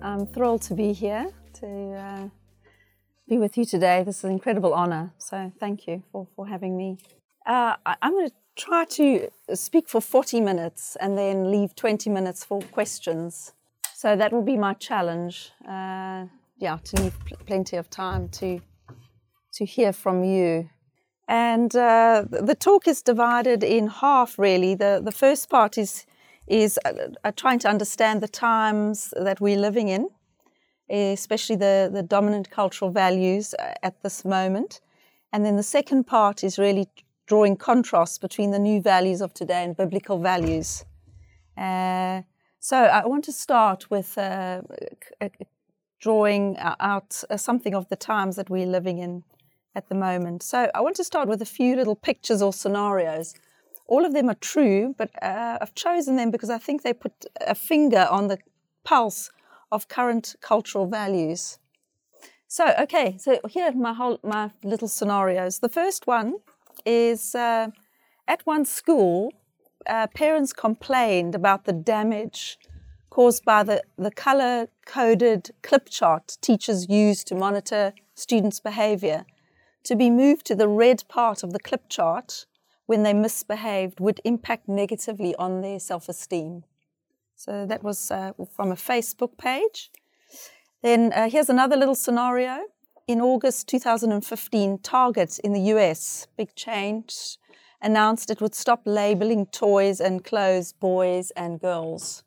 I'm thrilled to be here to uh, be with you today. This is an incredible honor, so thank you for, for having me. Uh, I, I'm going to try to speak for 40 minutes and then leave 20 minutes for questions. So that will be my challenge. Uh, yeah, to leave pl- plenty of time to to hear from you. And uh, the talk is divided in half, really. The the first part is is uh, uh, trying to understand the times that we're living in, especially the the dominant cultural values uh, at this moment. And then the second part is really drawing contrasts between the new values of today and biblical values. Uh, so I want to start with uh, drawing out uh, something of the times that we're living in at the moment. So I want to start with a few little pictures or scenarios. All of them are true, but uh, I've chosen them because I think they put a finger on the pulse of current cultural values. So, okay, so here are my whole my little scenarios. The first one is uh, at one school, uh, parents complained about the damage caused by the, the color coded clip chart teachers use to monitor students' behavior. To be moved to the red part of the clip chart when they misbehaved would impact negatively on their self esteem. So that was uh, from a Facebook page. Then uh, here's another little scenario. In August 2015, Target in the US, big change, announced it would stop labeling toys and clothes boys and girls.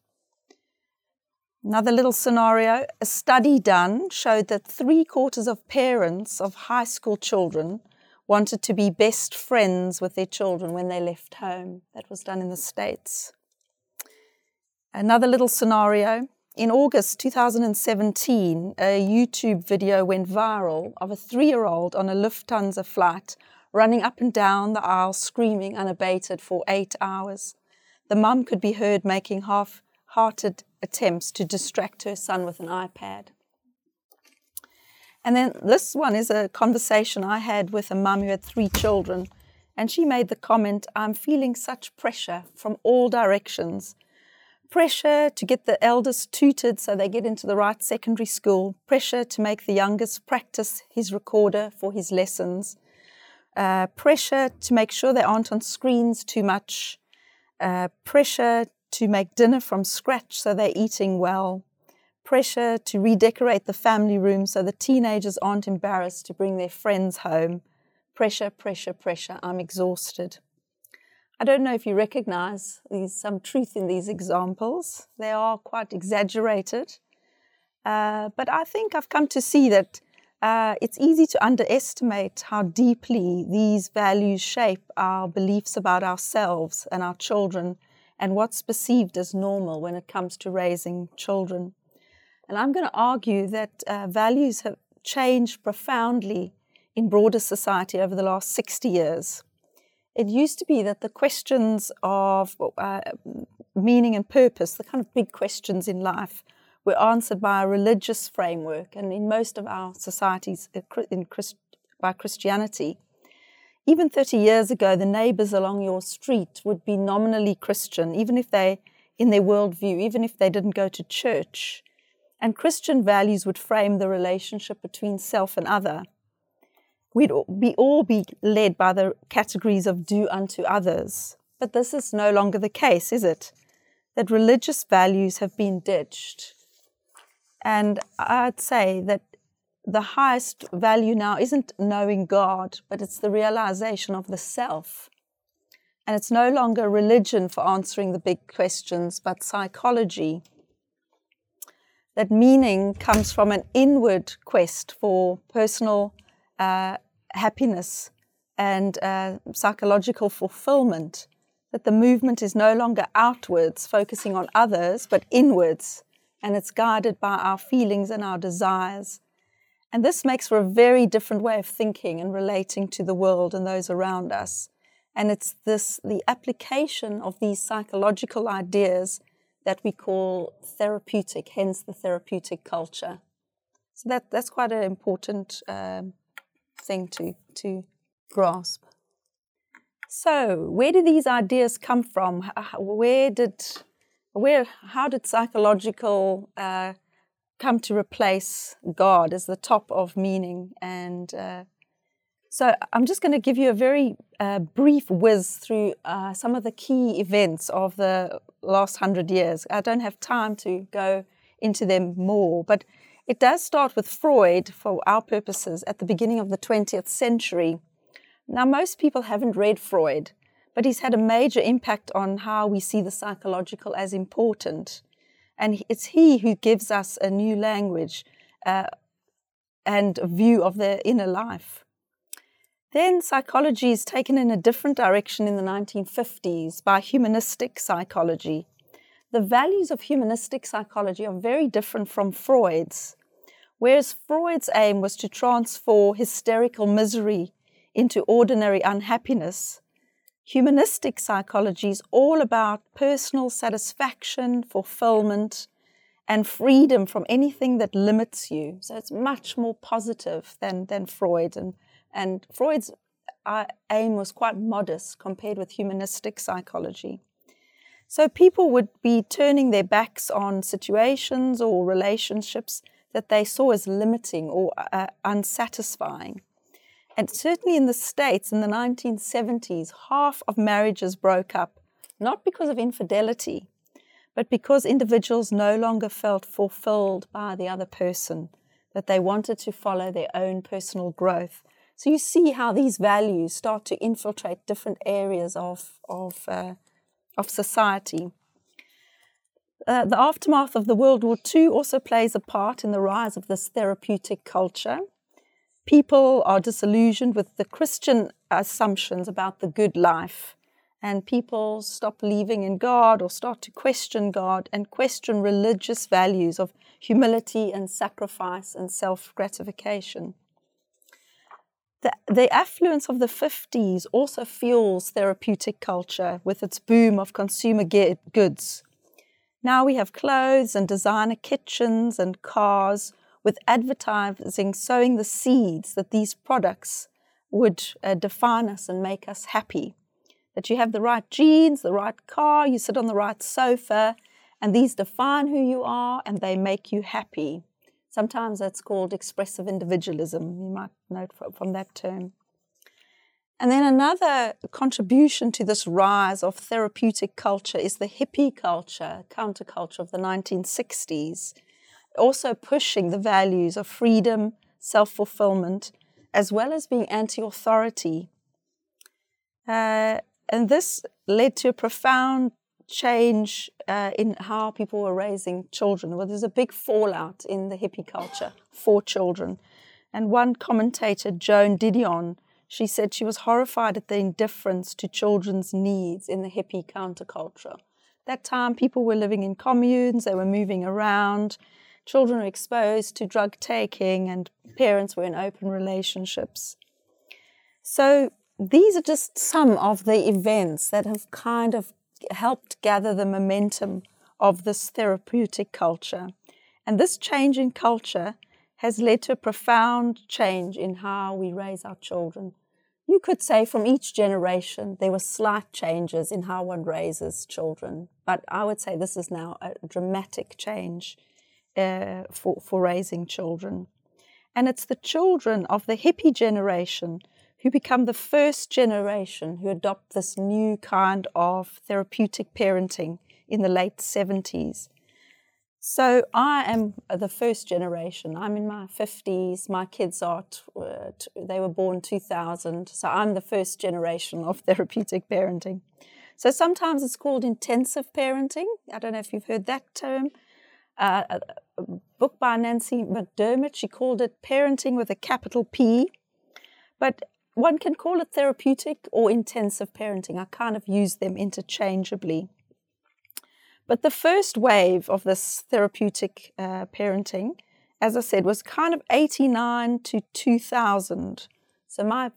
Another little scenario a study done showed that three quarters of parents of high school children wanted to be best friends with their children when they left home. That was done in the States. Another little scenario in August 2017, a YouTube video went viral of a three year old on a Lufthansa flight running up and down the aisle screaming unabated for eight hours. The mum could be heard making half hearted attempts to distract her son with an iPad. And then this one is a conversation I had with a mum who had three children, and she made the comment I'm feeling such pressure from all directions. Pressure to get the eldest tutored so they get into the right secondary school, pressure to make the youngest practice his recorder for his lessons, uh, pressure to make sure they aren't on screens too much, uh, pressure to make dinner from scratch so they're eating well, pressure to redecorate the family room so the teenagers aren't embarrassed to bring their friends home. Pressure, pressure, pressure. I'm exhausted. I don't know if you recognize these, some truth in these examples. They are quite exaggerated. Uh, but I think I've come to see that uh, it's easy to underestimate how deeply these values shape our beliefs about ourselves and our children and what's perceived as normal when it comes to raising children. And I'm going to argue that uh, values have changed profoundly in broader society over the last 60 years. It used to be that the questions of uh, meaning and purpose, the kind of big questions in life, were answered by a religious framework, and in most of our societies, uh, Christ, by Christianity. Even 30 years ago, the neighbors along your street would be nominally Christian, even if they, in their worldview, even if they didn't go to church. And Christian values would frame the relationship between self and other we'd be all be led by the categories of do unto others. But this is no longer the case, is it? That religious values have been ditched. And I'd say that the highest value now isn't knowing God, but it's the realization of the self. And it's no longer religion for answering the big questions, but psychology. That meaning comes from an inward quest for personal uh, happiness and uh, psychological fulfillment. That the movement is no longer outwards, focusing on others, but inwards, and it's guided by our feelings and our desires. And this makes for a very different way of thinking and relating to the world and those around us. And it's this the application of these psychological ideas that we call therapeutic, hence the therapeutic culture. So that, that's quite an important um, thing to, to grasp. So, where do these ideas come from? Where did, where, how did psychological uh, come to replace God as the top of meaning? And uh, so, I'm just going to give you a very uh, brief whiz through uh, some of the key events of the last hundred years. I don't have time to go into them more, but it does start with Freud for our purposes at the beginning of the 20th century. Now, most people haven't read Freud, but he's had a major impact on how we see the psychological as important. And it's he who gives us a new language uh, and a view of the inner life. Then psychology is taken in a different direction in the 1950s by humanistic psychology. The values of humanistic psychology are very different from Freud's. Whereas Freud's aim was to transform hysterical misery into ordinary unhappiness. Humanistic psychology is all about personal satisfaction, fulfillment, and freedom from anything that limits you. So it's much more positive than, than Freud. And, and Freud's uh, aim was quite modest compared with humanistic psychology. So people would be turning their backs on situations or relationships that they saw as limiting or uh, unsatisfying. And certainly in the States in the 1970s, half of marriages broke up, not because of infidelity, but because individuals no longer felt fulfilled by the other person, that they wanted to follow their own personal growth. So you see how these values start to infiltrate different areas of, of, uh, of society. Uh, the aftermath of the World War II also plays a part in the rise of this therapeutic culture. People are disillusioned with the Christian assumptions about the good life, and people stop believing in God or start to question God and question religious values of humility and sacrifice and self gratification. The, affluence of the 50s also fuels therapeutic culture with its boom of consumer goods. Now we have clothes and designer kitchens and cars with advertising sowing the seeds that these products would uh, define us and make us happy. That you have the right jeans, the right car, you sit on the right sofa, and these define who you are and they make you happy. Sometimes that's called expressive individualism. You might note from that term. And then another contribution to this rise of therapeutic culture is the hippie culture, counterculture of the 1960s also pushing the values of freedom, self fulfillment, as well as being anti authority. Uh, and this led to a profound change uh, in how people were raising children. Well, there's a big fallout in the hippie culture for children. And one commentator, Joan Didion, she said she was horrified at the indifference to children's needs in the hippie counterculture. That time, people were living in communes, they were moving around, children were exposed to drug taking and parents were in open relationships. So these are just some of the events that have kind of helped gather the momentum of this therapeutic culture. And this change in culture has led to a profound change in how we raise our children. You could say from each generation there were slight changes in how one raises children, but I would say this is now a dramatic change uh, for, for raising children. And it's the children of the hippie generation who become the first generation who adopt this new kind of therapeutic parenting in the late 70s. So I am the first generation. I'm in my 50s. My kids are, uh, they were born 2000. So I'm the first generation of therapeutic parenting. So sometimes it's called intensive parenting. I don't know if you've heard that term. Uh, a, a book by Nancy McDermott, she called it parenting with a capital P. But one can call it therapeutic or intensive parenting. I kind of use them interchangeably. But the first wave of this therapeutic uh, parenting, as I said, was kind of 89 to 2000. So my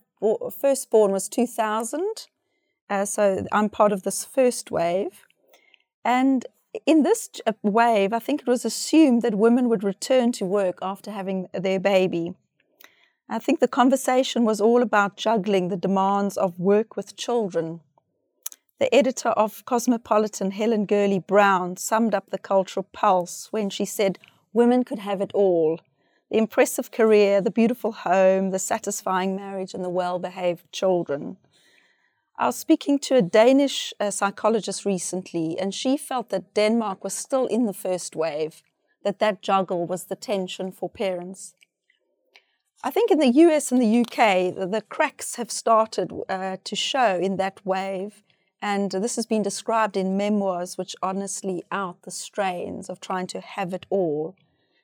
firstborn was 2000. Uh, so I'm part of this first wave. And in this wave, I think it was assumed that women would return to work after having their baby. I think the conversation was all about juggling the demands of work with children. The editor of Cosmopolitan, Helen Gurley Brown, summed up the cultural pulse when she said, Women could have it all the impressive career, the beautiful home, the satisfying marriage, and the well behaved children. I was speaking to a Danish uh, psychologist recently, and she felt that Denmark was still in the first wave, that that juggle was the tension for parents. I think in the US and the UK, the, cracks have started uh, to show in that wave. And this has been described in memoirs which honestly out the strains of trying to have it all.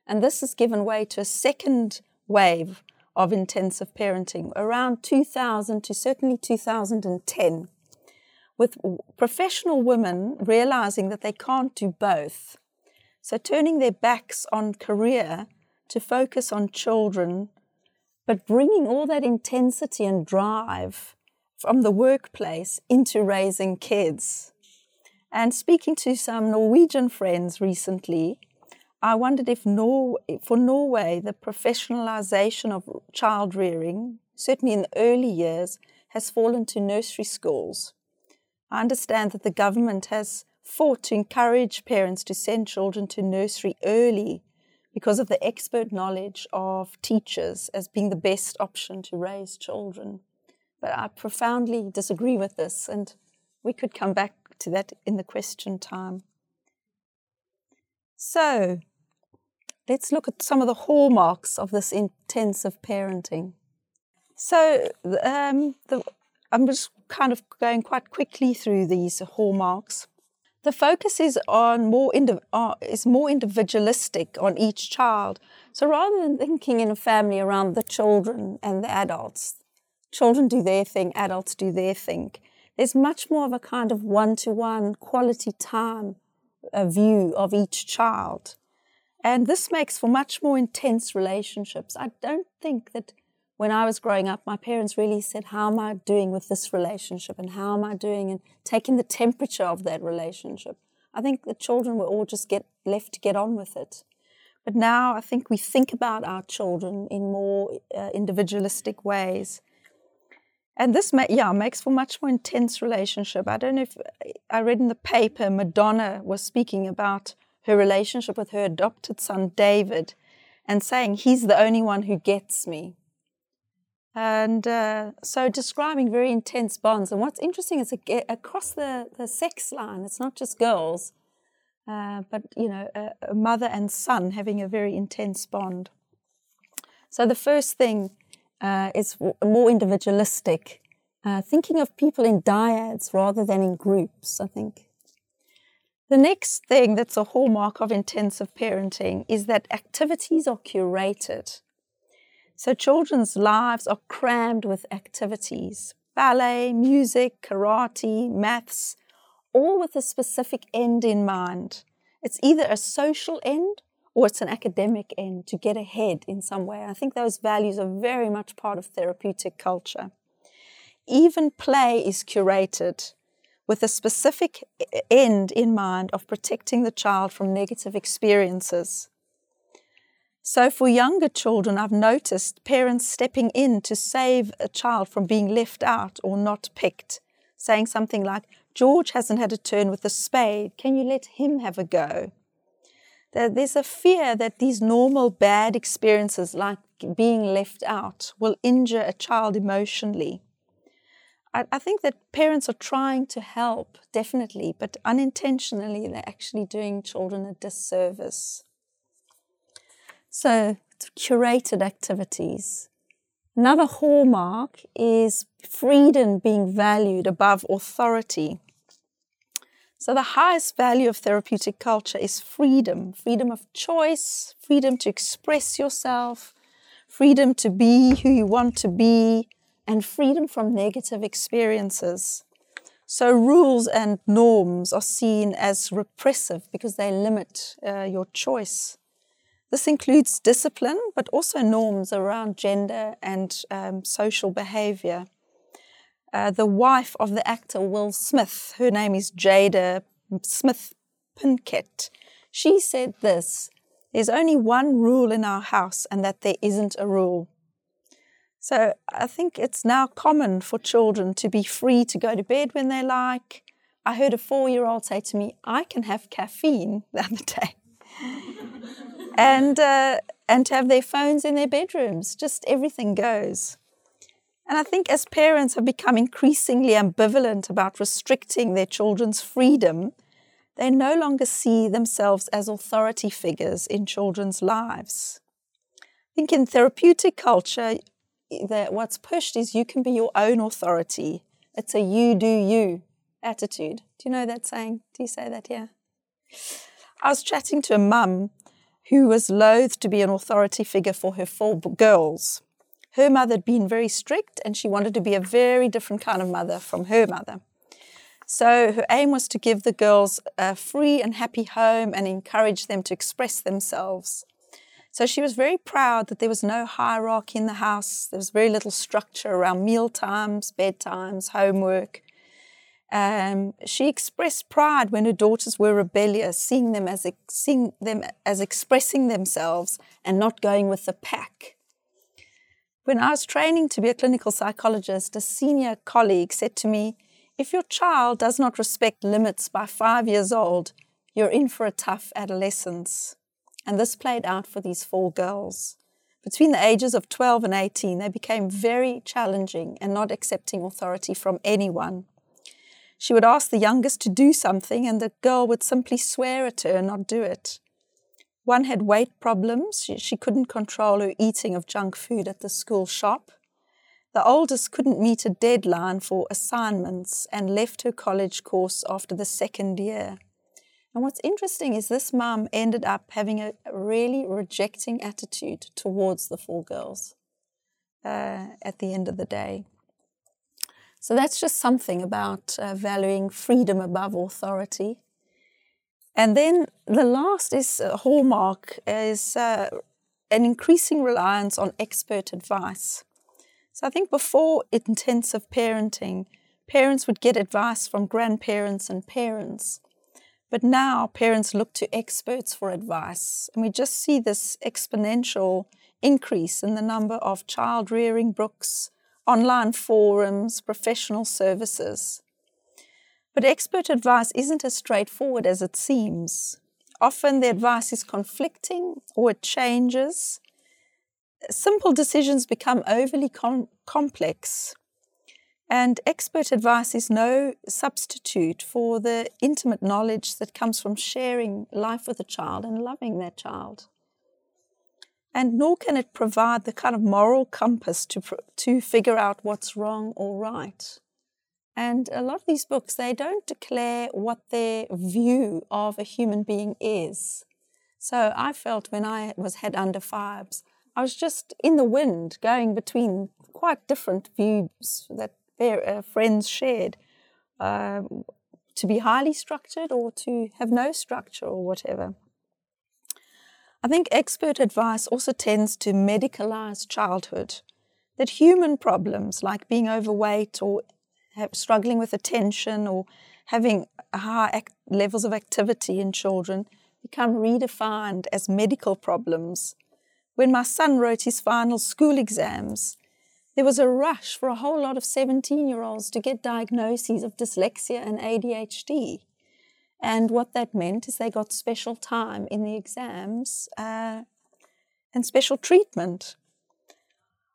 And this has given way to a second wave of intensive parenting around 2000 to certainly 2010, with professional women realizing that they can't do both. So turning their backs on career to focus on children, but bringing all that intensity and drive from the workplace into raising kids. And speaking to some Norwegian friends recently, I wondered if Nor- for Norway, the professionalization of child rearing, certainly in the early years, has fallen to nursery schools. I understand that the government has fought to encourage parents to send children to nursery early because of the expert knowledge of teachers as being the best option to raise children. But I profoundly disagree with this, and we could come back to that in the question time. So, let's look at some of the hallmarks of this intensive parenting. So, um, the, I'm just kind of going quite quickly through these hallmarks. The focus is on more uh, is more individualistic on each child. So rather than thinking in a family around the children and the adults, children do their thing, adults do their thing. There's much more of a kind of one to one quality time a view of each child. And this makes for much more intense relationships. I don't think that when I was growing up, my parents really said, How am I doing with this relationship? And how am I doing? And taking the temperature of that relationship. I think the children were all just get left to get on with it. But now I think we think about our children in more uh, individualistic ways and this ma- yeah makes for much more intense relationship i don't know if i read in the paper madonna was speaking about her relationship with her adopted son david and saying he's the only one who gets me and uh, so describing very intense bonds and what's interesting is across the, the sex line it's not just girls uh, but you know a, a mother and son having a very intense bond so the first thing uh, is more individualistic, uh, thinking of people in dyads rather than in groups, I think. The next thing that's a hallmark of intensive parenting is that activities are curated. So children's lives are crammed with activities ballet, music, karate, maths, all with a specific end in mind. It's either a social end or it's an academic end to get ahead in some way. I think those values are very much part of therapeutic culture. Even play is curated with a specific end in mind of protecting the child from negative experiences. So, for younger children, I've noticed parents stepping in to save a child from being left out or not picked, saying something like, George hasn't had a turn with the spade. Can you let him have a go? there's a fear that these normal bad experiences, like being left out, will injure a child emotionally. I, think that parents are trying to help, definitely, but unintentionally, they're actually doing children a disservice. So, curated activities. Another hallmark is freedom being valued above authority. So, the highest value of therapeutic culture is freedom freedom of choice, freedom to express yourself, freedom to be who you want to be, and freedom from negative experiences. So, rules and norms are seen as repressive because they limit uh, your choice. This includes discipline, but also norms around gender and um, social behavior. Uh, the wife of the actor Will Smith, her name is Jada Smith Pinkett, she said this There's only one rule in our house, and that there isn't a rule. So I think it's now common for children to be free to go to bed when they like. I heard a four year old say to me, I can have caffeine the other day. And, uh, and to have their phones in their bedrooms. Just everything goes. And I think as parents have become increasingly ambivalent about restricting their children's freedom, they no longer see themselves as authority figures in children's lives. I think in therapeutic culture, that what's pushed is you can be your own authority. It's a you do you attitude. Do you know that saying? Do you say that here? I was chatting to a mum who was loath to be an authority figure for her four girls. Her mother had been very strict and she wanted to be a very different kind of mother from her mother. So her aim was to give the girls a free and happy home and encourage them to express themselves. So she was very proud that there was no hierarchy in the house. There was very little structure around meal times, bedtimes, homework. Um, she expressed pride when her daughters were rebellious, seeing them as seeing them as expressing themselves and not going with the pack. When I was training to be a clinical psychologist, a senior colleague said to me, "If your child does not respect limits by five years old, you're in for a tough adolescence." And this played out for these four girls. Between the ages of 12 and 18, they became very challenging and not accepting authority from anyone. She would ask the youngest to do something, and the girl would simply swear at her and not do it. One had weight problems. She, she couldn't control her eating of junk food at the school shop. The oldest couldn't meet a deadline for assignments and left her college course after the second year. And what's interesting is this mum ended up having a really rejecting attitude towards the four girls uh, at the end of the day. So that's just something about uh, valuing freedom above authority. And then the last is uh, hallmark is uh, an increasing reliance on expert advice. So I think before intensive parenting, parents would get advice from grandparents and parents. But now parents look to experts for advice, and we just see this exponential increase in the number of child rearing books, online forums, professional services. But expert advice isn't as straightforward as it seems. Often the advice is conflicting or it changes. Simple decisions become overly com- complex. And expert advice is no substitute for the intimate knowledge that comes from sharing life with a child and loving that child. And nor can it provide the kind of moral compass to, to figure out what's wrong or right. And a lot of these books, they don't declare what their view of a human being is. So I felt when I was head under fives, I was just in the wind going between quite different views that uh, friends shared um, to be highly structured or to have no structure or whatever. I think expert advice also tends to medicalize childhood, that human problems like being overweight or struggling with attention or having high levels of activity in children become redefined as medical problems. When my son wrote his final school exams, there was a rush for a whole lot of 17 year olds to get diagnoses of dyslexia and ADHD. And what that meant is they got special time in the exams uh, and special treatment.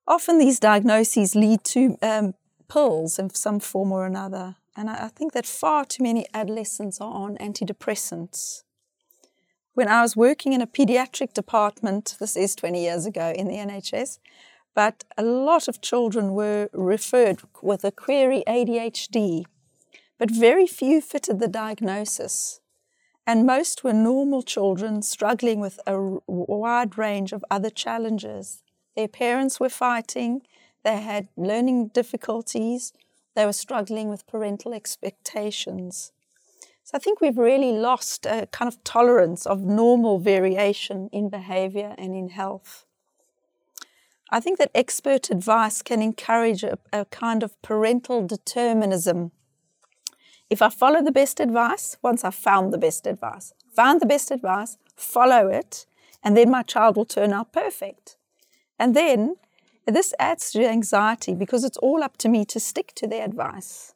Often these diagnoses lead to um, pills in some form or another. And I, I think that far too many adolescents are on antidepressants. When I was working in a pediatric department, this is 20 years ago in the NHS, but a lot of children were referred with a query ADHD, but very few fitted the diagnosis. And most were normal children struggling with a wide range of other challenges. Their parents were fighting, they had learning difficulties, they were struggling with parental expectations. So I think we've really lost a kind of tolerance of normal variation in behavior and in health. I think that expert advice can encourage a, a kind of parental determinism if I follow the best advice, once I've found the best advice, found the best advice, follow it, and then my child will turn out perfect. And then this adds to anxiety because it's all up to me to stick to the advice.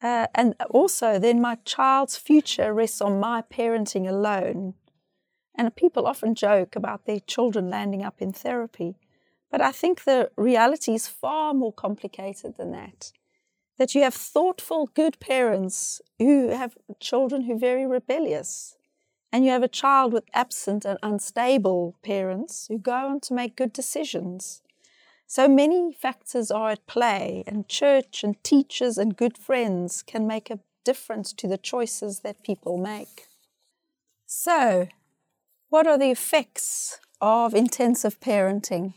Uh, and also, then my child's future rests on my parenting alone. And people often joke about their children landing up in therapy. But I think the reality is far more complicated than that that you have thoughtful, good parents who have children who are very rebellious, and you have a child with absent and unstable parents who go on to make good decisions. So many factors are at play, and church and teachers and good friends can make a difference to the choices that people make. So, what are the effects of intensive parenting?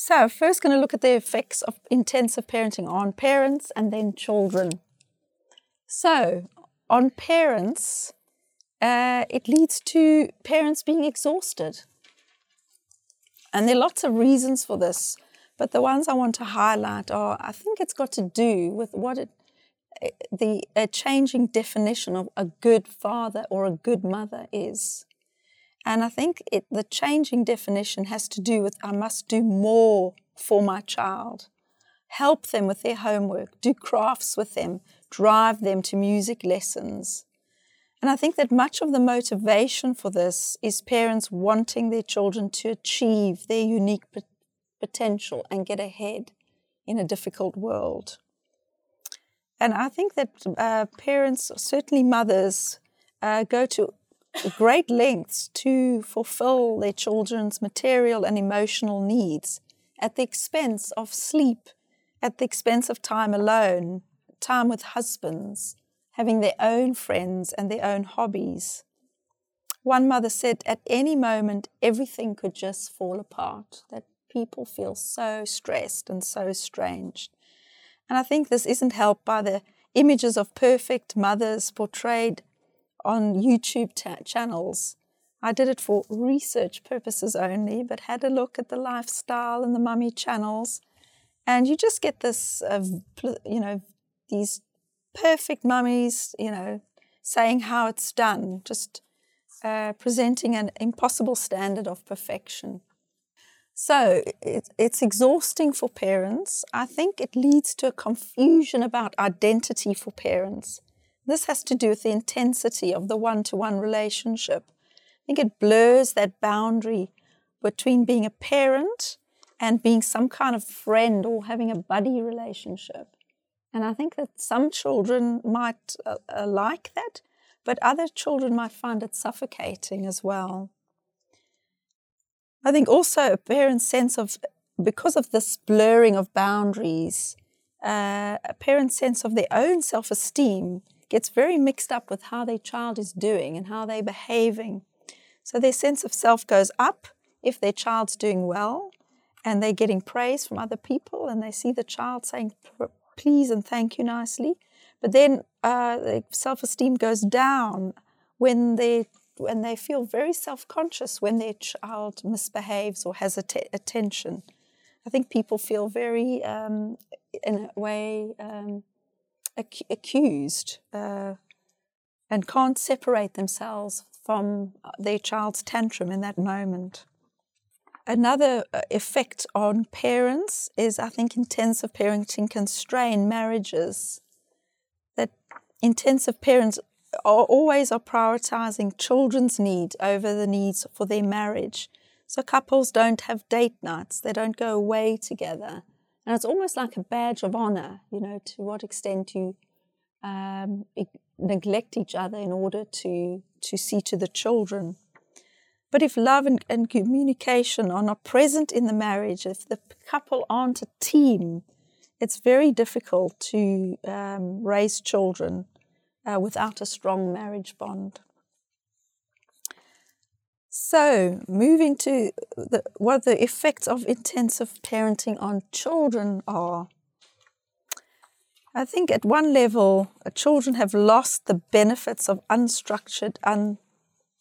So, first, going to look at the effects of intensive parenting on parents and then children. So, on parents, uh, it leads to parents being exhausted. And there are lots of reasons for this, but the ones I want to highlight are I think it's got to do with what it, the a changing definition of a good father or a good mother is. And I think it, the changing definition has to do with I must do more for my child, help them with their homework, do crafts with them, drive them to music lessons. And I think that much of the motivation for this is parents wanting their children to achieve their unique potential and get ahead in a difficult world. And I think that uh, parents, certainly mothers, uh, go to great lengths to fulfill their children's material and emotional needs at the expense of sleep, at the expense of time alone, time with husbands, having their own friends and their own hobbies. One mother said, at any moment, everything could just fall apart, that people feel so stressed and so strange. And I think this isn't helped by the images of perfect mothers portrayed on YouTube channels. I did it for research purposes only, but had a look at the lifestyle and the mummy channels. And you just get this, uh, you know, these perfect mummies, you know, saying how it's done, just uh, presenting an impossible standard of perfection. So it, it's exhausting for parents. I think it leads to a confusion about identity for parents. This has to do with the intensity of the one to one relationship. I think it blurs that boundary between being a parent and being some kind of friend or having a buddy relationship. And I think that some children might uh, uh, like that, but other children might find it suffocating as well. I think also a parent's sense of, because of this blurring of boundaries, uh, a parent's sense of their own self esteem gets very mixed up with how their child is doing and how they're behaving. So their sense of self goes up if their child's doing well and they're getting praise from other people and they see the child saying please and thank you nicely. But then uh, the self esteem goes down when they when they feel very self conscious when their child misbehaves or has att- attention. I think people feel very, um, in a way, um, ac- accused uh, and can't separate themselves from uh, their child's tantrum in that moment. Another uh, effect on parents is I think intensive parenting can strain marriages. That intensive parents are always are prioritizing children's needs over the needs for their marriage. So couples don't have date nights, they don't go away together. And it's almost like a badge of honor, you know, to what extent you um, neglect each other in order to, to see to the children. But if love and, and communication are not present in the marriage, if the couple aren't a team, it's very difficult to um, raise children uh, without a strong marriage bond. So, moving to the, what the effects of intensive parenting on children are. I think at one level, uh, children have lost the benefits of unstructured,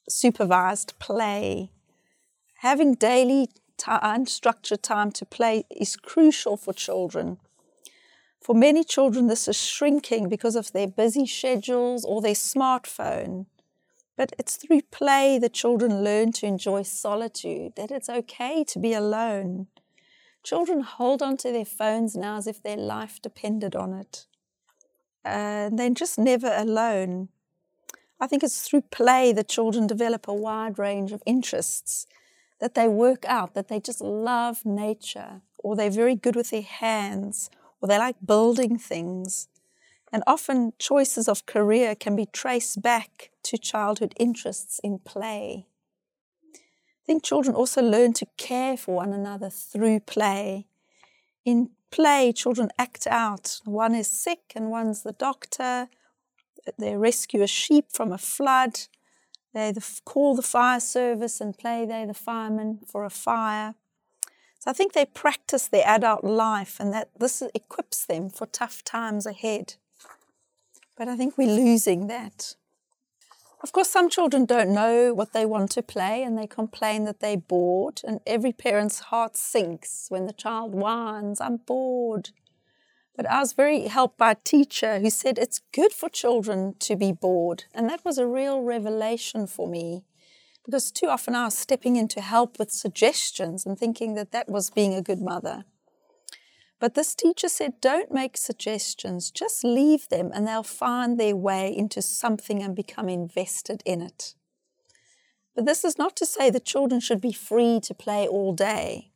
unsupervised play. Having daily, unstructured time to play is crucial for children. For many children, this is shrinking because of their busy schedules or their smartphone. But it's through play that children learn to enjoy solitude, that it's okay to be alone. Children hold on to their phones now as if their life depended on it. And they're just never alone. I think it's through play that children develop a wide range of interests, that they work out, that they just love nature, or they're very good with their hands, or they like building things. And often choices of career can be traced back to childhood interests in play. I think children also learn to care for one another through play. In play, children act out. One is sick and one's the doctor. They rescue a sheep from a flood. They call the fire service and play they're the fireman for a fire. So I think they practice their adult life and that this equips them for tough times ahead. But I think we're losing that. Of course, some children don't know what they want to play and they complain that they're bored, and every parent's heart sinks when the child whines, I'm bored. But I was very helped by a teacher who said it's good for children to be bored, and that was a real revelation for me because too often I was stepping in to help with suggestions and thinking that that was being a good mother. But this teacher said, don't make suggestions, just leave them and they'll find their way into something and become invested in it. But this is not to say that children should be free to play all day.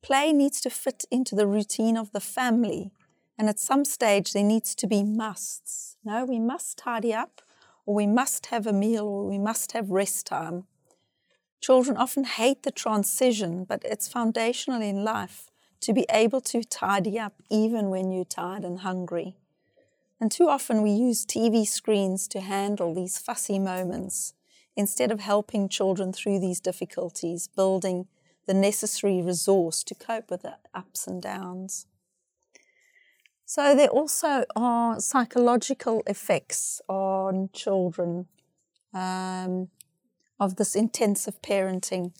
Play needs to fit into the routine of the family, and at some stage there needs to be musts. No, we must tidy up, or we must have a meal, or we must have rest time. Children often hate the transition, but it's foundational in life to be able to tidy up even when you're tired and hungry. And too often we use TV screens to handle these fussy moments instead of helping children through these difficulties, building the necessary resource to cope with the ups and downs. So, there also are psychological effects on children um, of this intensive parenting.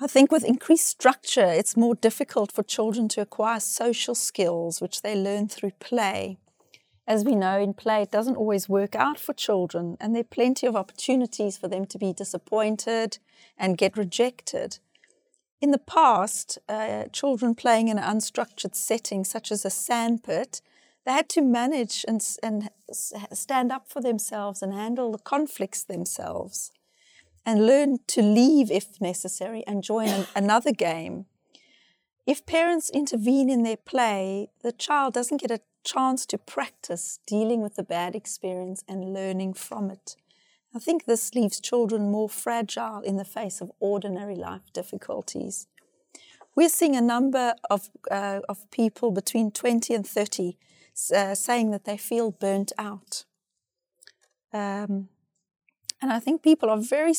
I think with increased structure, it's more difficult for children to acquire social skills, which they learn through play. As we know, in play, it doesn't always work out for children, and there are plenty of opportunities for them to be disappointed and get rejected. In the past, uh, children playing in an unstructured setting, such as a sandpit, they had to manage and, and stand up for themselves and handle the conflicts themselves and learn to leave if necessary and join an, another game. If parents intervene in their play, the child doesn't get a chance to practice dealing with the bad experience and learning from it. I think this leaves children more fragile in the face of ordinary life difficulties. We're seeing a number of, uh, of people between 20 and 30 uh, saying that they feel burnt out. Um, and I think people are very,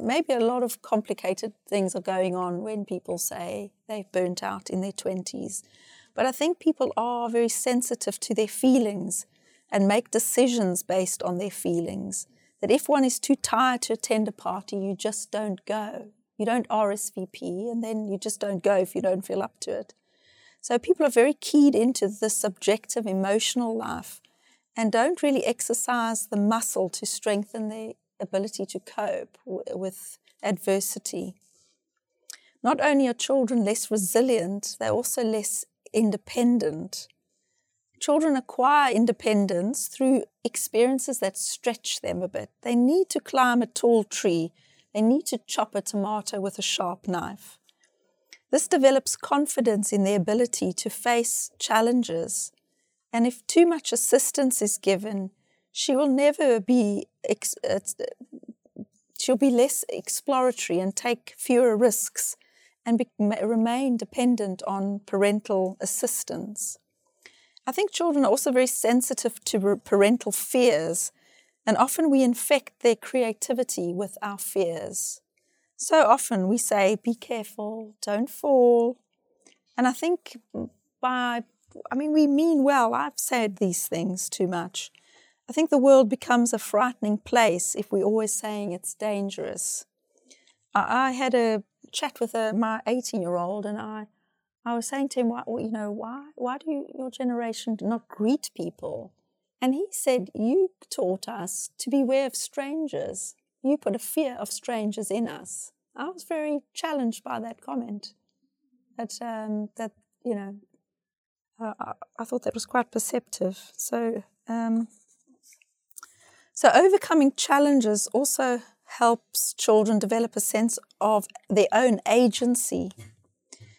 maybe a lot of complicated things are going on when people say they've burnt out in their 20s. But I think people are very sensitive to their feelings and make decisions based on their feelings. That if one is too tired to attend a party, you just don't go. You don't RSVP, and then you just don't go if you don't feel up to it. So people are very keyed into the subjective emotional life and don't really exercise the muscle to strengthen their ability to cope w- with adversity. Not only are children less resilient, they're also less independent. Children acquire independence through experiences that stretch them a bit. They need to climb a tall tree, they need to chop a tomato with a sharp knife. This develops confidence in their ability to face challenges. And if too much assistance is given, she will never be, ex- uh, she'll be less exploratory and take fewer risks and be, remain dependent on parental assistance. I think children are also very sensitive to parental fears, and often we infect their creativity with our fears. So often we say, be careful, don't fall. And I think by, I mean, we mean well. I've said these things too much. I think the world becomes a frightening place if we're always saying it's dangerous. I, I had a chat with a, my 18 year old and I, I was saying to him, why, you know, why, why do you, your generation not greet people? And he said, You taught us to beware of strangers you put a fear of strangers in us. I was very challenged by that comment. That um, that you know, uh, I, I, thought that was quite perceptive. So um, so overcoming challenges also helps children develop a sense of their own agency.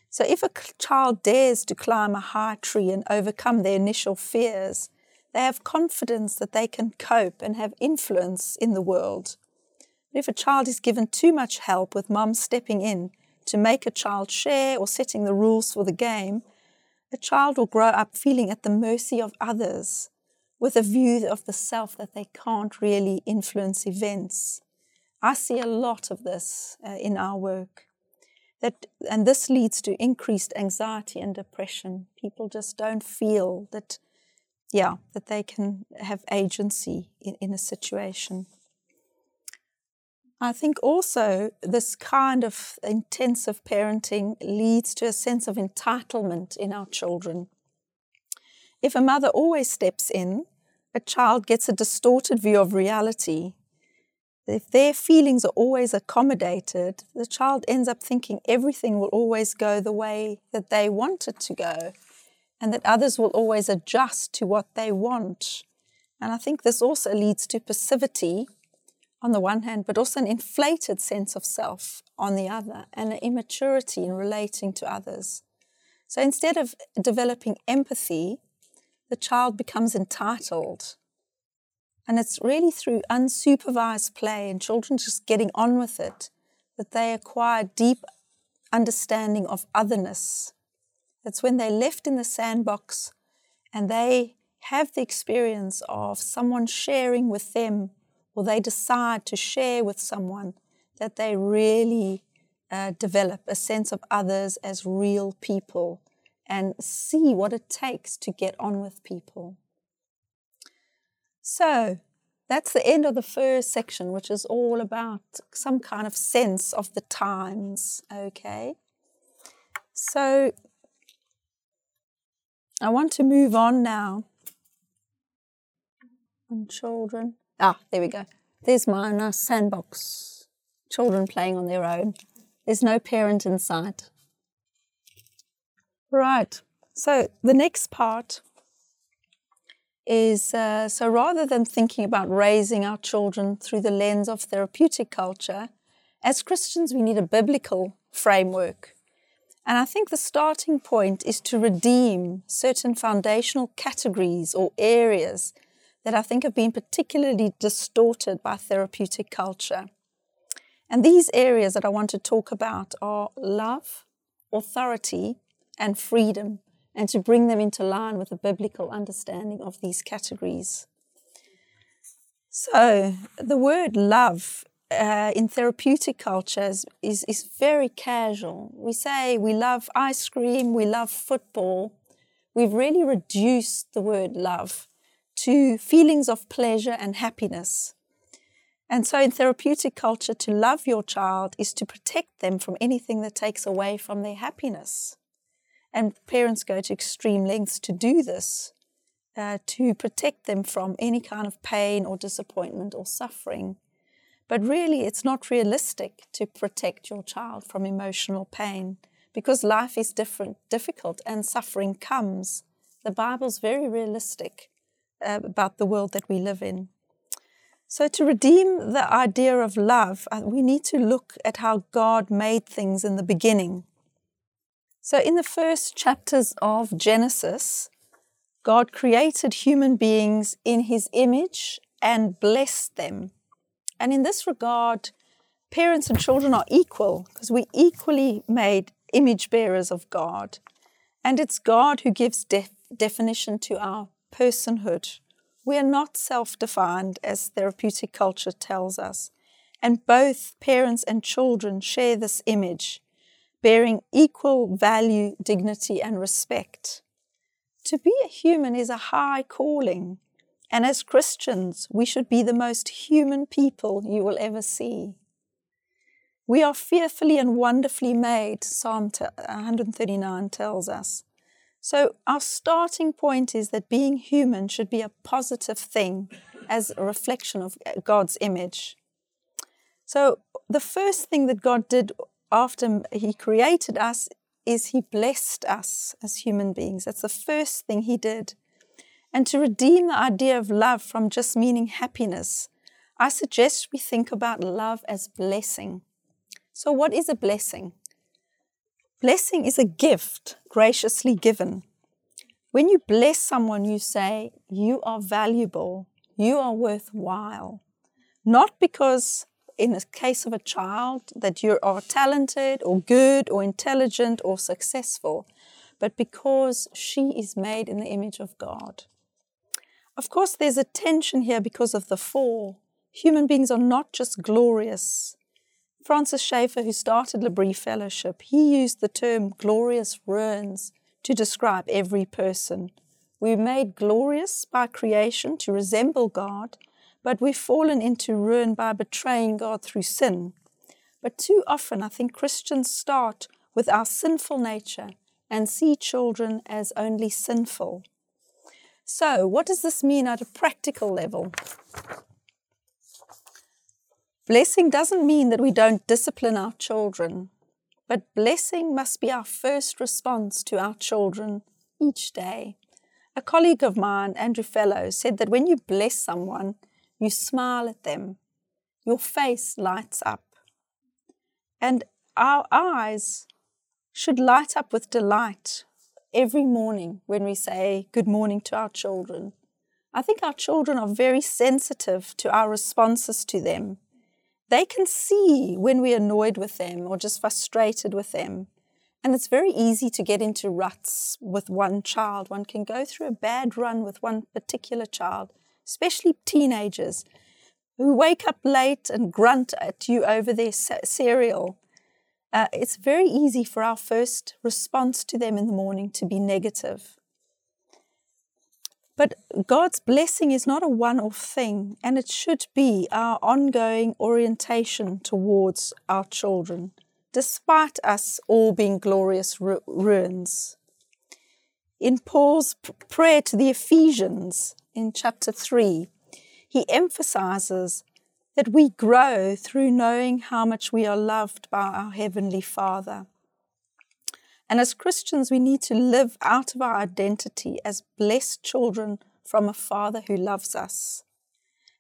So if a child dares to climb a high tree and overcome their initial fears, they have confidence that they can cope and have influence in the world. But if a child is given too much help with mum stepping in to make a child share or setting the rules for the game, a child will grow up feeling at the mercy of others with a view of the self that they can't really influence events. I see a lot of this uh, in our work. That, and this leads to increased anxiety and depression. People just don't feel that, yeah, that they can have agency in, in a situation. I think also this kind of intensive parenting leads to a sense of entitlement in our children. If a mother always steps in, a child gets a distorted view of reality. If their feelings are always accommodated, the child ends up thinking everything will always go the way that they want it to go, and that others will always adjust to what they want. And I think this also leads to passivity on the one hand, but also an inflated sense of self on the other, and an immaturity in relating to others. So instead of developing empathy, the child becomes entitled. And it's really through unsupervised play and children just getting on with it that they acquire deep understanding of otherness. It's when they're left in the sandbox and they have the experience of someone sharing with them or they decide to share with someone that they really uh, develop a sense of others as real people and see what it takes to get on with people. So, that's the end of the first section, which is all about some kind of sense of the times. Okay. So, I want to move on now children. Ah, there we go. There's my nice sandbox. Children playing on their own. There's no parent in sight. Right. So the next part is uh, so rather than thinking about raising our children through the lens of therapeutic culture, as Christians, we need a biblical framework. And I think the starting point is to redeem certain foundational categories or areas that I think have been particularly distorted by therapeutic culture. And these areas that I want to talk about are love, authority, and freedom, and to bring them into line with a biblical understanding of these categories. So, the word love uh, in therapeutic cultures is, is very casual. We say we love ice cream, we love football. We've really reduced the word love to feelings of pleasure and happiness. And so, in therapeutic culture, to love your child is to protect them from anything that takes away from their happiness. And parents go to extreme lengths to do this, uh, to protect them from any kind of pain or disappointment or suffering. But really, it's not realistic to protect your child from emotional pain because life is different, difficult and suffering comes. The Bible's very realistic uh, about the world that we live in. So, to redeem the idea of love, uh, we need to look at how God made things in the beginning. So, in the first chapters of Genesis, God created human beings in his image and blessed them. And in this regard, parents and children are equal because we equally made image bearers of God. And it's God who gives def- definition to our personhood. We are not self defined, as therapeutic culture tells us. And both parents and children share this image, bearing equal value, dignity, and respect. To be a human is a high calling. And as Christians, we should be the most human people you will ever see. We are fearfully and wonderfully made, Psalm 139 tells us. So, our starting point is that being human should be a positive thing as a reflection of God's image. So, the first thing that God did after He created us is He blessed us as human beings. That's the first thing He did. And to redeem the idea of love from just meaning happiness, I suggest we think about love as blessing. So, what is a blessing? Blessing is a gift graciously given. When you bless someone, you say, You are valuable, you are worthwhile. Not because, in the case of a child, that you are talented or good or intelligent or successful, but because she is made in the image of God. Of course, there's a tension here because of the fall. Human beings are not just glorious, Francis Schaeffer, who started L'Abri Fellowship, he used the term glorious ruins to describe every person. We're made glorious by creation to resemble God, but we've fallen into ruin by betraying God through sin. But too often, I think Christians start with our sinful nature and see children as only sinful. So, what does this mean at a practical level? Blessing doesn't mean that we don't discipline our children, but blessing must be our first response to our children each day. A colleague of mine, Andrew Fellows, said that when you bless someone, you smile at them, your face lights up. And our eyes should light up with delight every morning when we say good morning to our children. I think our children are very sensitive to our responses to them they can see when we're annoyed with them or just frustrated with them. And it's very easy to get into ruts with one child. One can go through a bad run with one particular child, especially teenagers who wake up late and grunt at you over their cereal. Uh, it's very easy for our first response to them in the morning to be negative. But God's blessing is not a one off thing, and it should be our ongoing orientation towards our children, despite us all being glorious ru- ruins. In Paul's p- prayer to the Ephesians in chapter 3, he emphasizes that we grow through knowing how much we are loved by our Heavenly Father. And as Christians, we need to live out of our identity as blessed children from a Father who loves us.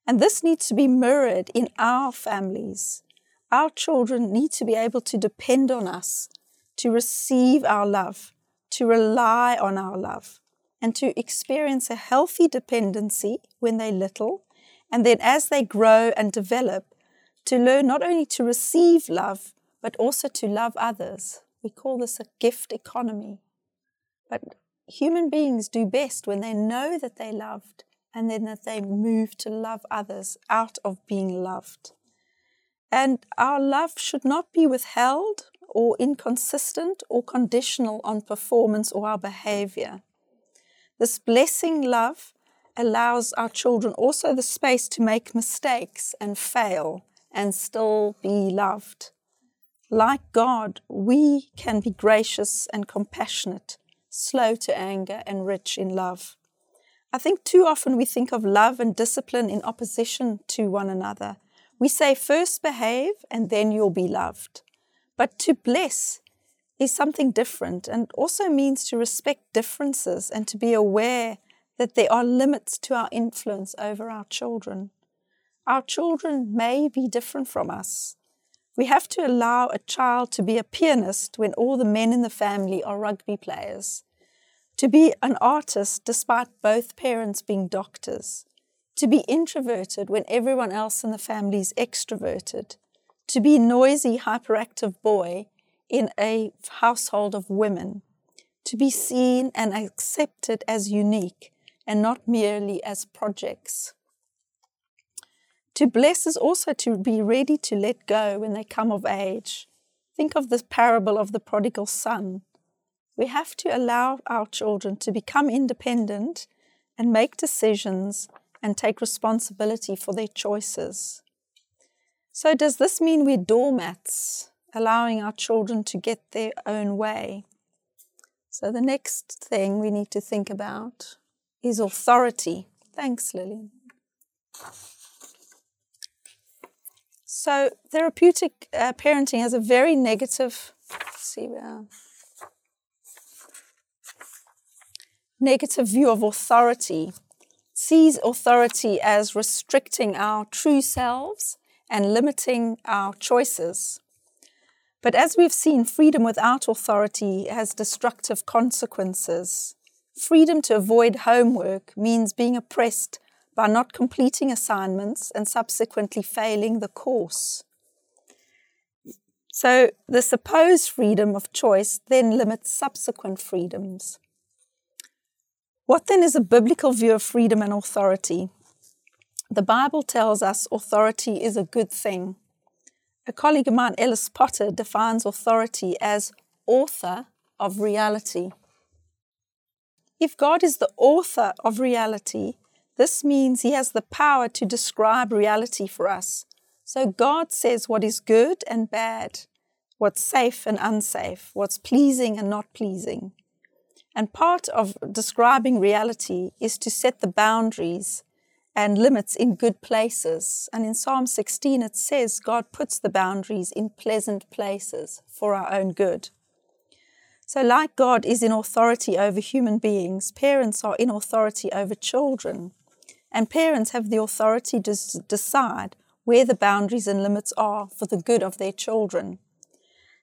And this needs to be mirrored in our families. Our children need to be able to depend on us, to receive our love, to rely on our love, and to experience a healthy dependency when they're little, and then as they grow and develop, to learn not only to receive love, but also to love others. We call this a gift economy. But human beings do best when they know that they're loved and then that they move to love others out of being loved. And our love should not be withheld or inconsistent or conditional on performance or our behavior. This blessing love allows our children also the space to make mistakes and fail and still be loved. Like God, we can be gracious and compassionate, slow to anger, and rich in love. I think too often we think of love and discipline in opposition to one another. We say, first behave and then you'll be loved. But to bless is something different and also means to respect differences and to be aware that there are limits to our influence over our children. Our children may be different from us, We have to allow a child to be a pianist when all the men in the family are rugby players, to be an artist despite both parents being doctors, to be introverted when everyone else in the family is extroverted, to be a noisy, hyperactive boy in a household of women, to be seen and accepted as unique and not merely as projects. To bless is also to be ready to let go when they come of age. Think of the parable of the prodigal son. We have to allow our children to become independent and make decisions and take responsibility for their choices. So, does this mean we're doormats, allowing our children to get their own way? So, the next thing we need to think about is authority. Thanks, Lillian. So, therapeutic uh, parenting has a very negative, see where, negative view of authority, sees authority as restricting our true selves and limiting our choices. But as we've seen, freedom without authority has destructive consequences. Freedom to avoid homework means being oppressed by not completing assignments and subsequently failing the course. So, the supposed freedom of choice then limits subsequent freedoms. What then is a biblical view of freedom and authority? The Bible tells us authority is a good thing. A colleague of mine, Ellis Potter, defines authority as author of reality. If God is the author of reality, this means he has the power to describe reality for us. So God says what is good and bad, what's safe and unsafe, what's pleasing and not pleasing. And part of describing reality is to set the boundaries and limits in good places. And in Psalm 16, it says God puts the boundaries in pleasant places for our own good. So, like God is in authority over human beings, parents are in authority over children and parents have the authority to decide where the boundaries and limits are for the good of their children.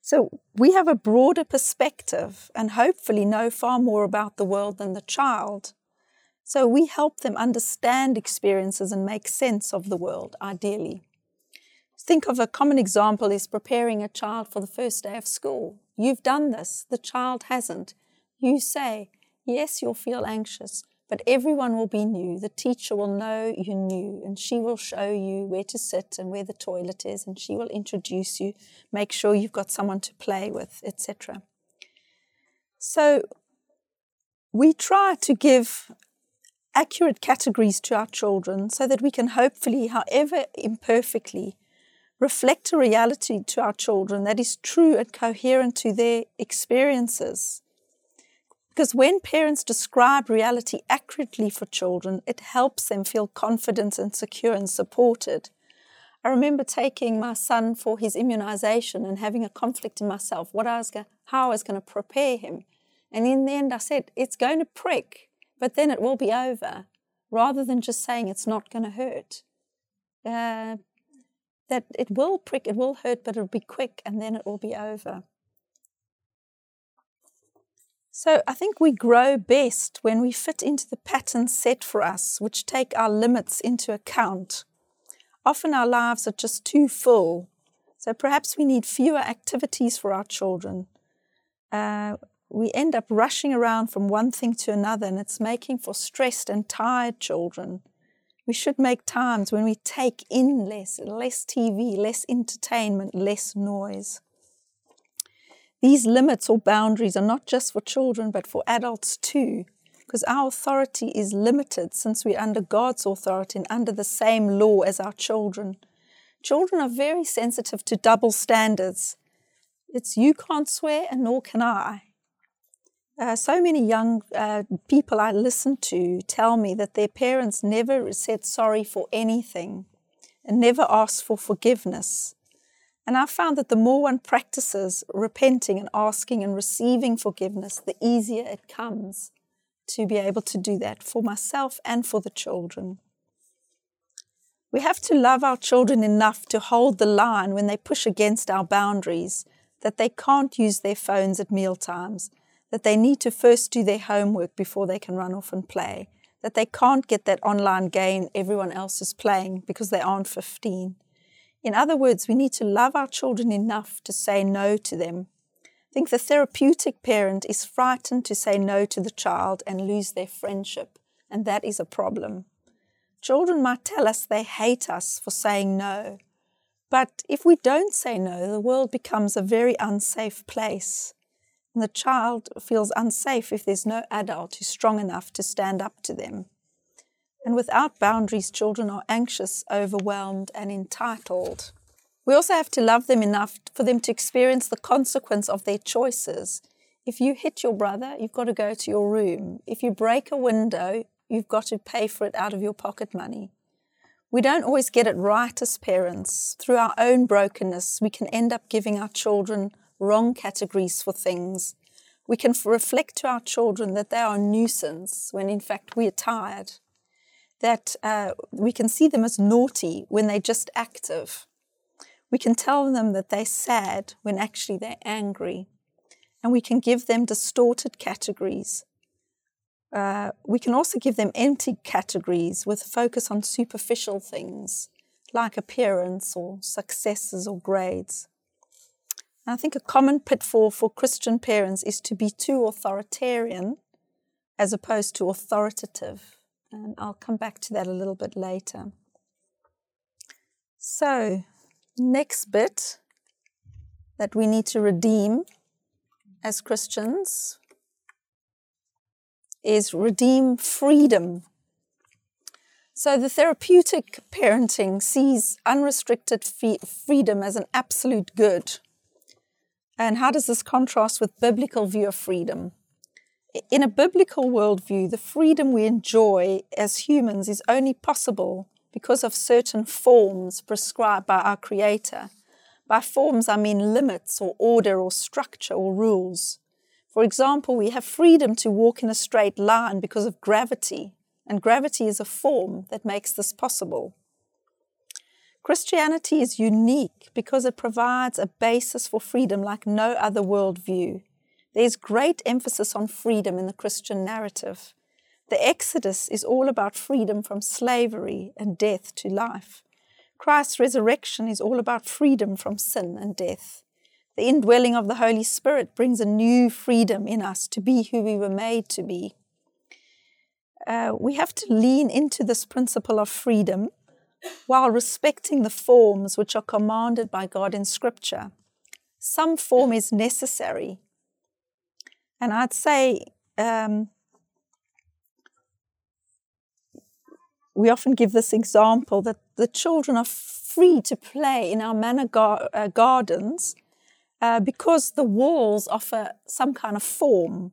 So we have a broader perspective and hopefully know far more about the world than the child. So we help them understand experiences and make sense of the world, ideally. Think of a common example is preparing a child for the first day of school. You've done this, the child hasn't. You say, Yes, you'll feel anxious. But everyone will be new. The teacher will know you're new, and she will show you where to sit and where the toilet is, and she will introduce you, make sure you've got someone to play with, etc. So we try to give accurate categories to our children so that we can hopefully, however imperfectly, reflect a reality to our children that is true and coherent to their experiences. Because when parents describe reality accurately for children, it helps them feel confident and secure and supported. I remember taking my son for his immunization and having a conflict in myself, what I was going, how I was going to prepare him. And in the end, I said, it's going to prick, but then it will be over, rather than just saying it's not going to hurt. Uh, that it will prick, it will hurt, but it'll be quick, and then it will be over. So I think we grow best when we fit into the patterns set for us, which take our limits into account. Often our lives are just too full, so perhaps we need fewer activities for our children. Uh, we end up rushing around from one thing to another, and it's making for stressed and tired children. We should make times when we take in less, less TV, less entertainment, less noise. These limits or boundaries are not just for children, but for adults too, because our authority is limited since we're under God's authority and under the same law as our children. Children are very sensitive to double standards. It's you can't swear and nor can I. Uh, so many young uh, people I listen to tell me that their parents never said sorry for anything and never asked for forgiveness. And I found that the more one practices repenting and asking and receiving forgiveness, the easier it comes to be able to do that for myself and for the children. We have to love our children enough to hold the line when they push against our boundaries, that they can't use their phones at meal times, that they need to first do their homework before they can run off and play, that they can't get that online game everyone else is playing because they aren't 15. In other words, we need to love our children enough to say no to them. I think the therapeutic parent is frightened to say no to the child and lose their friendship, and that is a problem. Children might tell us they hate us for saying no. But if we don't say no, the world becomes a very unsafe place. And the child feels unsafe if there's no adult who's strong enough to stand up to them. And without boundaries, children are anxious, overwhelmed, and entitled. We also have to love them enough for them to experience the consequence of their choices. If you hit your brother, you've got to go to your room. If you break a window, you've got to pay for it out of your pocket money. We don't always get it right as parents. Through our own brokenness, we can end up giving our children wrong categories for things. We can reflect to our children that they are a nuisance when in fact we are tired. That uh, we can see them as naughty when they're just active. We can tell them that they're sad when actually they're angry. And we can give them distorted categories uh, we can also give them empty categories with focus on superficial things like appearance or successes or grades. I think a common pitfall for Christian parents is to be too authoritarian as opposed to authoritative. And I'll come back to that a little bit later. So, next bit that we need to redeem as Christians is redeem freedom. So the therapeutic parenting sees unrestricted freedom as an absolute good. And how does this contrast with biblical view of freedom? In a biblical worldview, the freedom we enjoy as humans is only possible because of certain forms prescribed by our Creator. By forms, I mean limits or order or structure or rules. For example, we have freedom to walk in a straight line because of gravity, and gravity is a form that makes this possible. Christianity is unique because it provides a basis for freedom like no other worldview. There's great emphasis on freedom in the Christian narrative. The Exodus is all about freedom from slavery and death to life. Christ's resurrection is all about freedom from sin and death. The indwelling of the Holy Spirit brings a new freedom in us to be who we were made to be. Uh, we have to lean into this principle of freedom while respecting the forms which are commanded by God in Scripture. Some form is necessary. And I'd say um, we often give this example that the children are free to play in our manor gar- uh, gardens uh, because the walls offer some kind of form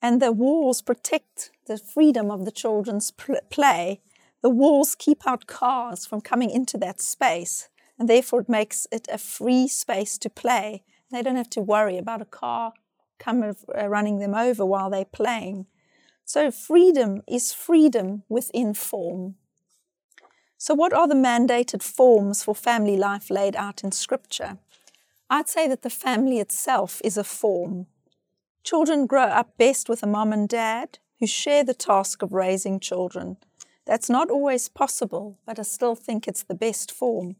and the walls protect the freedom of the children's pl- play. The walls keep out cars from coming into that space, and therefore it makes it a free space to play. They don't have to worry about a car coming uh, running them over while they're playing. So freedom is freedom within form. So, what are the mandated forms for family life laid out in Scripture? I'd say that the family itself is a form. Children grow up best with a mom and dad who share the task of raising children. That's not always possible, but I still think it's the best form.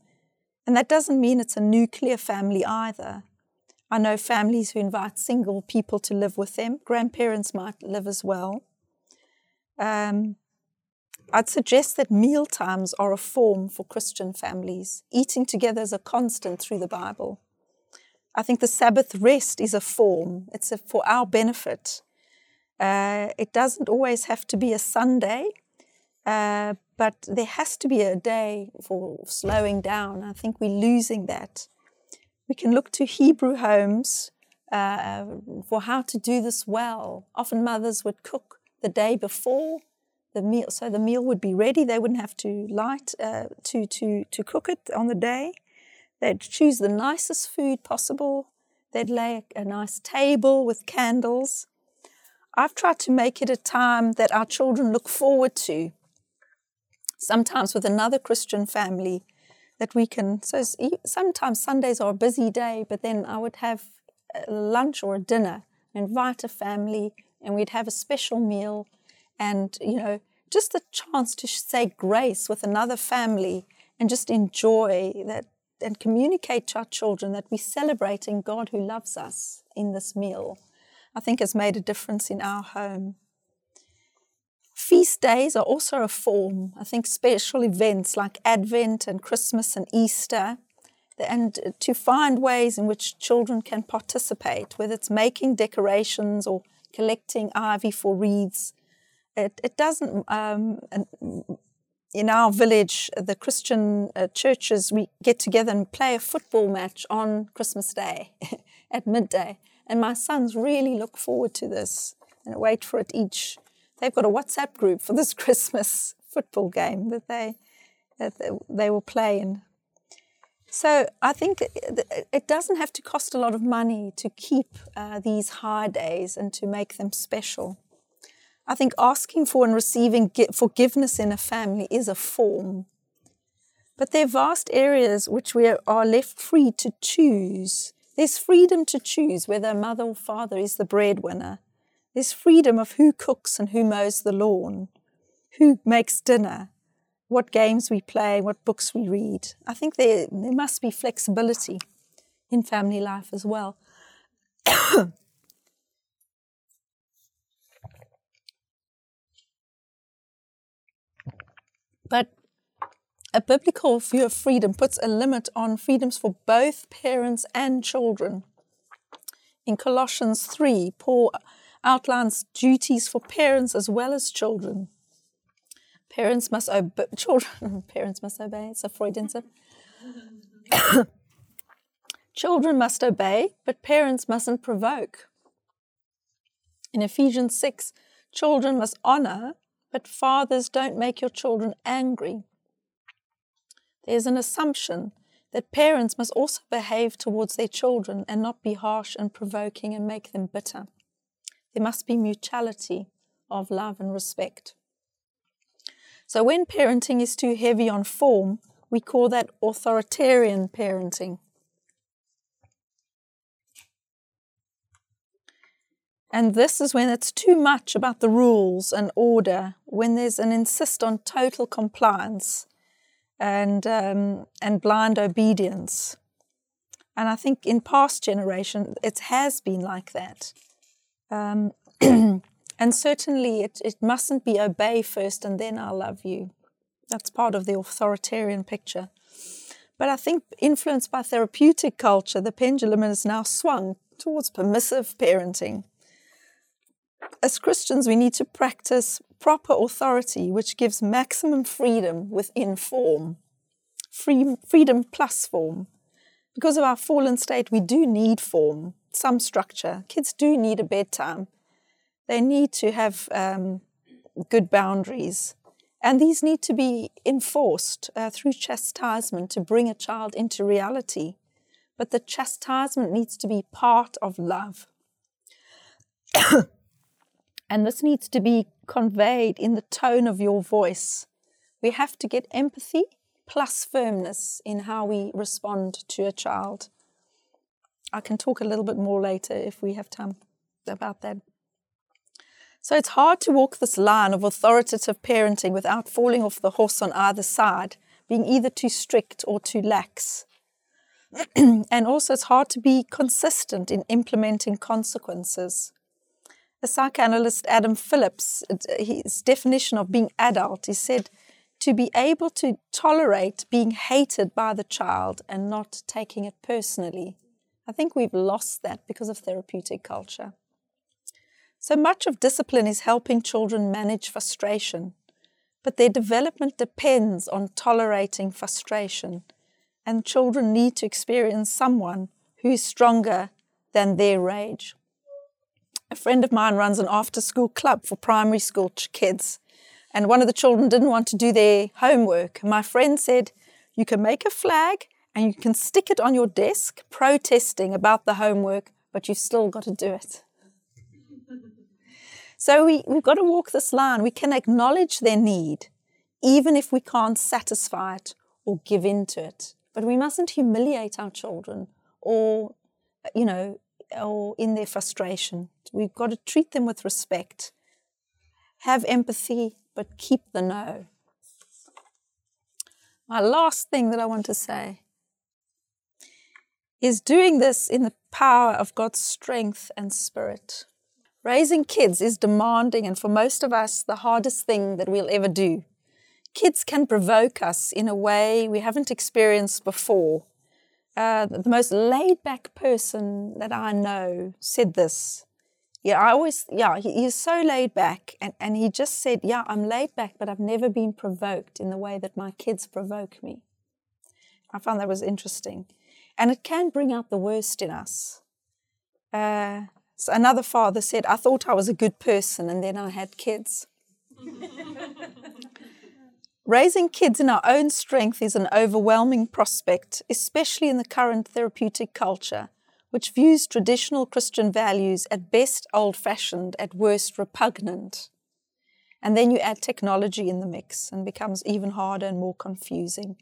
And that doesn't mean it's a nuclear family either. I know families who invite single people to live with them. Grandparents might live as well. Um, I'd suggest that meal times are a form for Christian families. Eating together is a constant through the Bible. I think the Sabbath rest is a form, it's a, for our benefit. Uh, it doesn't always have to be a Sunday, uh, but there has to be a day for slowing down. I think we're losing that. We can look to Hebrew homes uh, for how to do this well. Often mothers would cook the day before the meal, so the meal would be ready. They wouldn't have to light uh, to to to cook it on the day. They'd choose the nicest food possible. They'd lay a nice table with candles. I've tried to make it a time that our children look forward to. Sometimes with another Christian family that we can. So sometimes Sundays are a busy day, but then I would have uh, lunch or a dinner, invite a family, and we'd have a special meal, and you know, just the chance to say grace with another family and just enjoy that and communicate to our children that we're celebrating God who loves us in this meal. I think has made a difference in our home. Feast days are also a form. I think special events like Advent and Christmas and Easter, and to find ways in which children can participate, whether it's making decorations or collecting ivy for wreaths. It, it doesn't, um, in our village, the Christian uh, churches, we get together and play a football match on Christmas Day at midday. And my sons really look forward to this and wait for it each. They've got a WhatsApp group for this Christmas football game that they that they will play in. So I think it doesn't have to cost a lot of money to keep uh, these high days and to make them special. I think asking for and receiving forgiveness in a family is a form. But there are vast areas which we are left free to choose there's freedom to choose whether mother or father is the breadwinner. There's freedom of who cooks and who mows the lawn, who makes dinner, what games we play, what books we read. I think there, there must be flexibility in family life as well. but a biblical view of freedom puts a limit on freedoms for both parents and children. In Colossians 3, Paul outlines duties for parents as well as children. Parents must obey, children, parents must obey, it's a Freudian slip. children must obey, but parents mustn't provoke. In Ephesians 6, children must honor, but fathers don't make your children angry. There's an assumption that parents must also behave towards their children and not be harsh and provoking and make them bitter. There must be mutuality of love and respect. So, when parenting is too heavy on form, we call that authoritarian parenting. And this is when it's too much about the rules and order, when there's an insist on total compliance and um, and blind obedience. And I think in past generations it has been like that. Um, and certainly it, it mustn't be obey first and then I'll love you. That's part of the authoritarian picture. But I think influenced by therapeutic culture, the pendulum has now swung towards permissive parenting. As Christians, we need to practice proper authority, which gives maximum freedom within form, Free, freedom plus form. Because of our fallen state, we do need form, some structure. Kids do need a bedtime. They need to have um, good boundaries. And these need to be enforced uh, through chastisement to bring a child into reality. But the chastisement needs to be part of love. And this needs to be conveyed in the tone of your voice. We have to get empathy plus firmness in how we respond to a child. I can talk a little bit more later if we have time about that. So it's hard to walk this line of authoritative parenting without falling off the horse on either side, being either too strict or too lax. and also, it's hard to be consistent in implementing consequences the psychoanalyst Adam Phillips, his definition of being adult, he said, to be able to tolerate being hated by the child and not taking it personally. I think we've lost that because of therapeutic culture. So much of discipline is helping children manage frustration, but their development depends on tolerating frustration, and children need to experience someone who is stronger than their rage. A friend of mine runs an after school club for primary school kids. And one of the children didn't want to do their homework. My friend said, You can make a flag and you can stick it on your desk protesting about the homework, but you've still got to do it. So we, we've got to walk this line. We can acknowledge their need, even if we can't satisfy it or give in to it. But we mustn't humiliate our children or, you know, or in their frustration. We've got to treat them with respect, have empathy, but keep the no. My last thing that I want to say is doing this in the power of God's strength and spirit. Raising kids is demanding and for most of us the hardest thing that we'll ever do. Kids can provoke us in a way we haven't experienced before. Uh, the most laid back person that I know said this. Yeah, I always, yeah, he, he's so laid back. And, and he just said, Yeah, I'm laid back, but I've never been provoked in the way that my kids provoke me. I found that was interesting. And it can bring out the worst in us. Uh, so another father said, I thought I was a good person and then I had kids. Raising kids in our own strength is an overwhelming prospect, especially in the current therapeutic culture, which views traditional Christian values at best old fashioned, at worst repugnant. And then you add technology in the mix and becomes even harder and more confusing.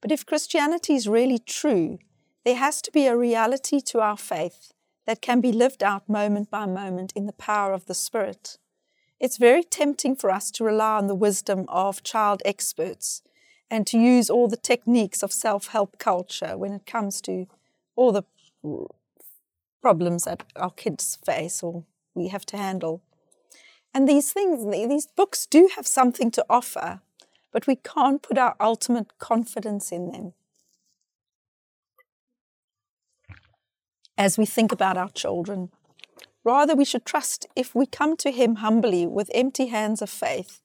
But if Christianity is really true, there has to be a reality to our faith that can be lived out moment by moment in the power of the Spirit. It's very tempting for us to rely on the wisdom of child experts and to use all the techniques of self help culture when it comes to all the problems that our kids face or we have to handle. And these things, these books do have something to offer, but we can't put our ultimate confidence in them. As we think about our children. Rather, we should trust if we come to Him humbly with empty hands of faith,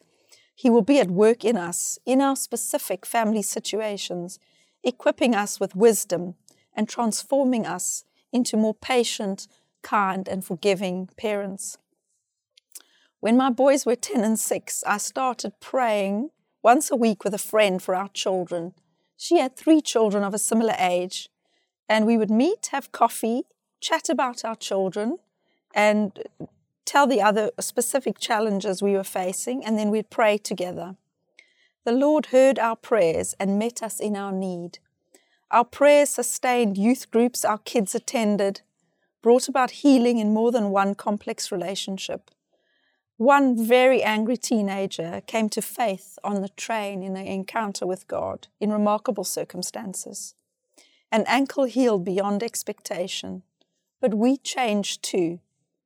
He will be at work in us, in our specific family situations, equipping us with wisdom and transforming us into more patient, kind, and forgiving parents. When my boys were 10 and 6, I started praying once a week with a friend for our children. She had three children of a similar age, and we would meet, have coffee, chat about our children, and tell the other specific challenges we were facing, and then we'd pray together. The Lord heard our prayers and met us in our need. Our prayers sustained youth groups our kids attended, brought about healing in more than one complex relationship. One very angry teenager came to faith on the train in an encounter with God in remarkable circumstances. An ankle healed beyond expectation. But we changed too.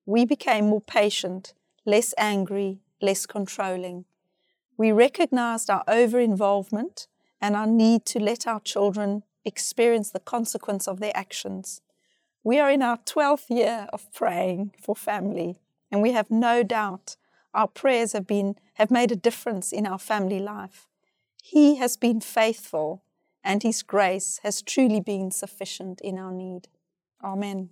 We became more patient, less angry, less controlling. We recognized our over involvement and our need to let our children experience the consequence of their actions. We are in our 12th year of praying for family, and we have no doubt our prayers have, been, have made a difference in our family life. He has been faithful and His grace has truly been sufficient in our need. Amen.